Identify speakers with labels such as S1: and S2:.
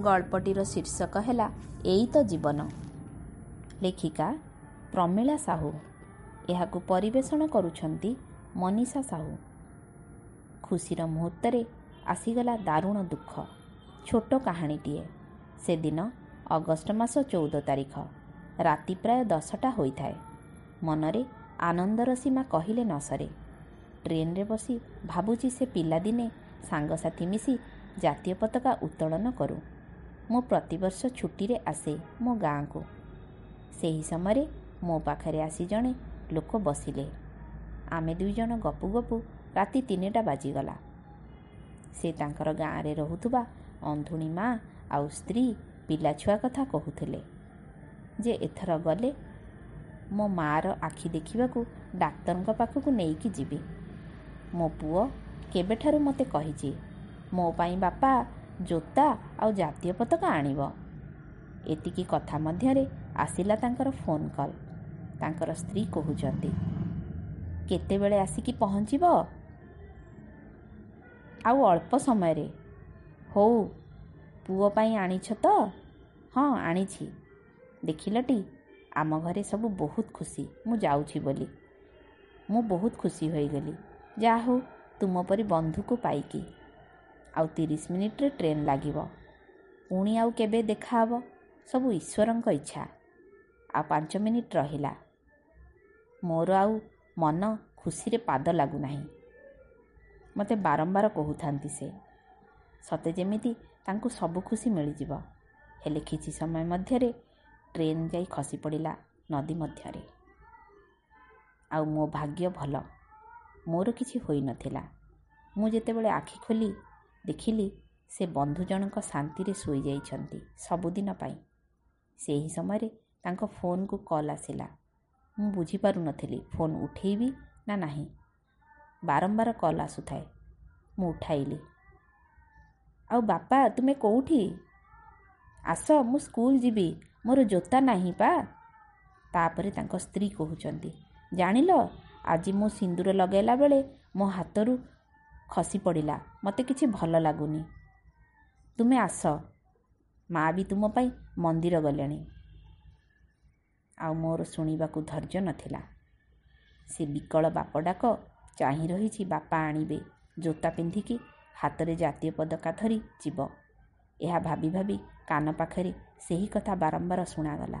S1: ଗଳ୍ପଟିର ଶୀର୍ଷକ ହେଲା ଏଇ ତ ଜୀବନ। ଲେଖିକା ପ୍ରମିଳା ସାହୁ। ଏହାକୁ ପରିବେଷଣ କରୁଛନ୍ତି ମନୀଷା ସାହୁ। ଖୁସିର ମୁହୂର୍ତ୍ତରେ ଆସିଗଲା ଦାରୁଣ ଦୁଃଖ। ଛୋଟ କାହାଣୀଟିଏ। ସେଦିନ ଅଗଷ୍ଟ ମାସ ଚଉଦ ତାରିଖ। ରାତି ପ୍ରାୟ ଦଶଟା ହୋଇଥାଏ। ମନରେ ଆନନ୍ଦର ସୀମା କହିଲେ ନ ସରେ। ଟ୍ରେନରେ ବସି ଭାବୁଛି ସେ ପିଲାଦିନେ ସାଙ୍ଗସାଥି ମିଶି ଜାତୀୟ ପତାକା ଉତ୍ତୋଳନ କରୁ। ମୁଁ ପ୍ରତିବର୍ଷ ଛୁଟିରେ ଆସେ ମୋ ଗାଁକୁ। ସେହି ସମୟରେ ମୋ ପାଖରେ ଆସି ଜଣେ ଲୋକ ବସିଲେ। ଆମେ ଦୁଇ ଜଣ ଗପୁ ଗପୁ ରାତି ତିନିଟା ବାଜିଗଲା। ସେ ତାଙ୍କର ଗାଁରେ ରହୁଥିବା ଅନ୍ଧୁଣୀ ମା ଆଉ ସ୍ତ୍ରୀ ପିଲାଛୁଆ କଥା କହୁଥିଲେ। ଯେ ଏଥର ଗଲେ ମୋ ମାଆର ଆଖି ଦେଖିବାକୁ ଡାକ୍ତରଙ୍କ ପାଖକୁ ନେଇକି ଯିବି। ମୋ ପୁଅ କେବେଠାରୁ ମୋତେ କହିଛି ମୋ ପାଇଁ ବାପା ଜୋତା ଆଉ ଜାତୀୟ ପତାକା ଆଣିବ। ଏତିକି କଥା ମଧ୍ୟରେ ଆସିଲା ତାଙ୍କର ଫୋନ୍ କଲ୍ ତାଙ୍କର ସ୍ତ୍ରୀ କହୁଛନ୍ତି କେତେବେଳେ ଆସିକି ପହଞ୍ଚିବ? ଆଉ ଅଳ୍ପ ସମୟରେ। ହଉ ପୁଅ ପାଇଁ ଆଣିଛ ତ? ହଁ ଆଣିଛି। ଦେଖିଲଟି ଆମ ଘରେ ସବୁ ବହୁତ ଖୁସି ମୁଁ ଯାଉଛି ବୋଲି। ମୁଁ ବହୁତ ଖୁସି ହୋଇଗଲି। ଯାହା ହଉ ତୁମ ପରି ବନ୍ଧୁକୁ ପାଇକି। ଆଉ ତିରିଶ ମିନିଟ୍ରେ ଟ୍ରେନ୍ ଲାଗିବ। ପୁଣି ଆଉ କେବେ ଦେଖାହବ ସବୁ ଈଶ୍ୱରଙ୍କ ଇଚ୍ଛା। ଆଉ ପାଞ୍ଚ ମିନିଟ୍ ରହିଲା। ମୋର ଆଉ ମନ ଖୁସିରେ ପାଦ ଲାଗୁନାହିଁ। ମୋତେ ବାରମ୍ବାର କହୁଥାନ୍ତି ସେ ସତେ ଯେମିତି ତାଙ୍କୁ ସବୁ ଖୁସି ମିଳିଯିବ ହେଲେ କିଛି ସମୟ ମଧ୍ୟରେ ଟ୍ରେନ୍ ଯାଇ ଖସି ପଡ଼ିଲା ନଦୀ ମଧ୍ୟରେ। ଆଉ ମୋ ଭାଗ୍ୟ ଭଲ। ମୋର କିଛି ହୋଇନଥିଲା। ମୁଁ ଯେତେବେଳେ ଆଖି ଖୋଲି ଦେଖିଲି ସେ ବନ୍ଧୁ ଜଣଙ୍କ ଶାନ୍ତିରେ ଶୋଇଯାଇଛନ୍ତି ସବୁଦିନ ପାଇଁ। ସେହି ସମୟରେ ତାଙ୍କ ଫୋନ୍କୁ କଲ୍ ଆସିଲା। ମୁଁ ବୁଝିପାରୁନଥିଲି ଫୋନ୍ ଉଠେଇବି ନା ନାହିଁ। ବାରମ୍ବାର କଲ୍ ଆସୁଥାଏ। ମୁଁ ଉଠାଇଲି। ଆଉ ବାପା ତୁମେ କେଉଁଠି? ଆସ ମୁଁ ସ୍କୁଲ ଯିବି। ମୋର ଜୋତା ନାହିଁ ପା। ତାପରେ ତାଙ୍କ ସ୍ତ୍ରୀ କହୁଛନ୍ତି ଜାଣିଲ ଆଜି ମୁଁ ସିନ୍ଦୁର ଲଗାଇଲା ବେଳେ ମୋ ହାତରୁ ଖସି ପଡ଼ିଲା। ମୋତେ କିଛି ଭଲ ଲାଗୁନି। ତୁମେ ଆସ। ମା ବି ତୁମ ପାଇଁ ମନ୍ଦିର ଗଲେଣି। ଆଉ ମୋର ଶୁଣିବାକୁ ଧୈର୍ଯ୍ୟ ନଥିଲା। ସେ ବିକଳ ବାପ ଡାକ ଚାହିଁ ରହିଛି ବାପା ଆଣିବେ। ଜୋତା ପିନ୍ଧିକି ହାତରେ ଜାତୀୟ ପତାକା ଧରି ଯିବ। ଏହା ଭାବି ଭାବି କାନ ପାଖରେ ସେହି କଥା ବାରମ୍ବାର ଶୁଣାଗଲା।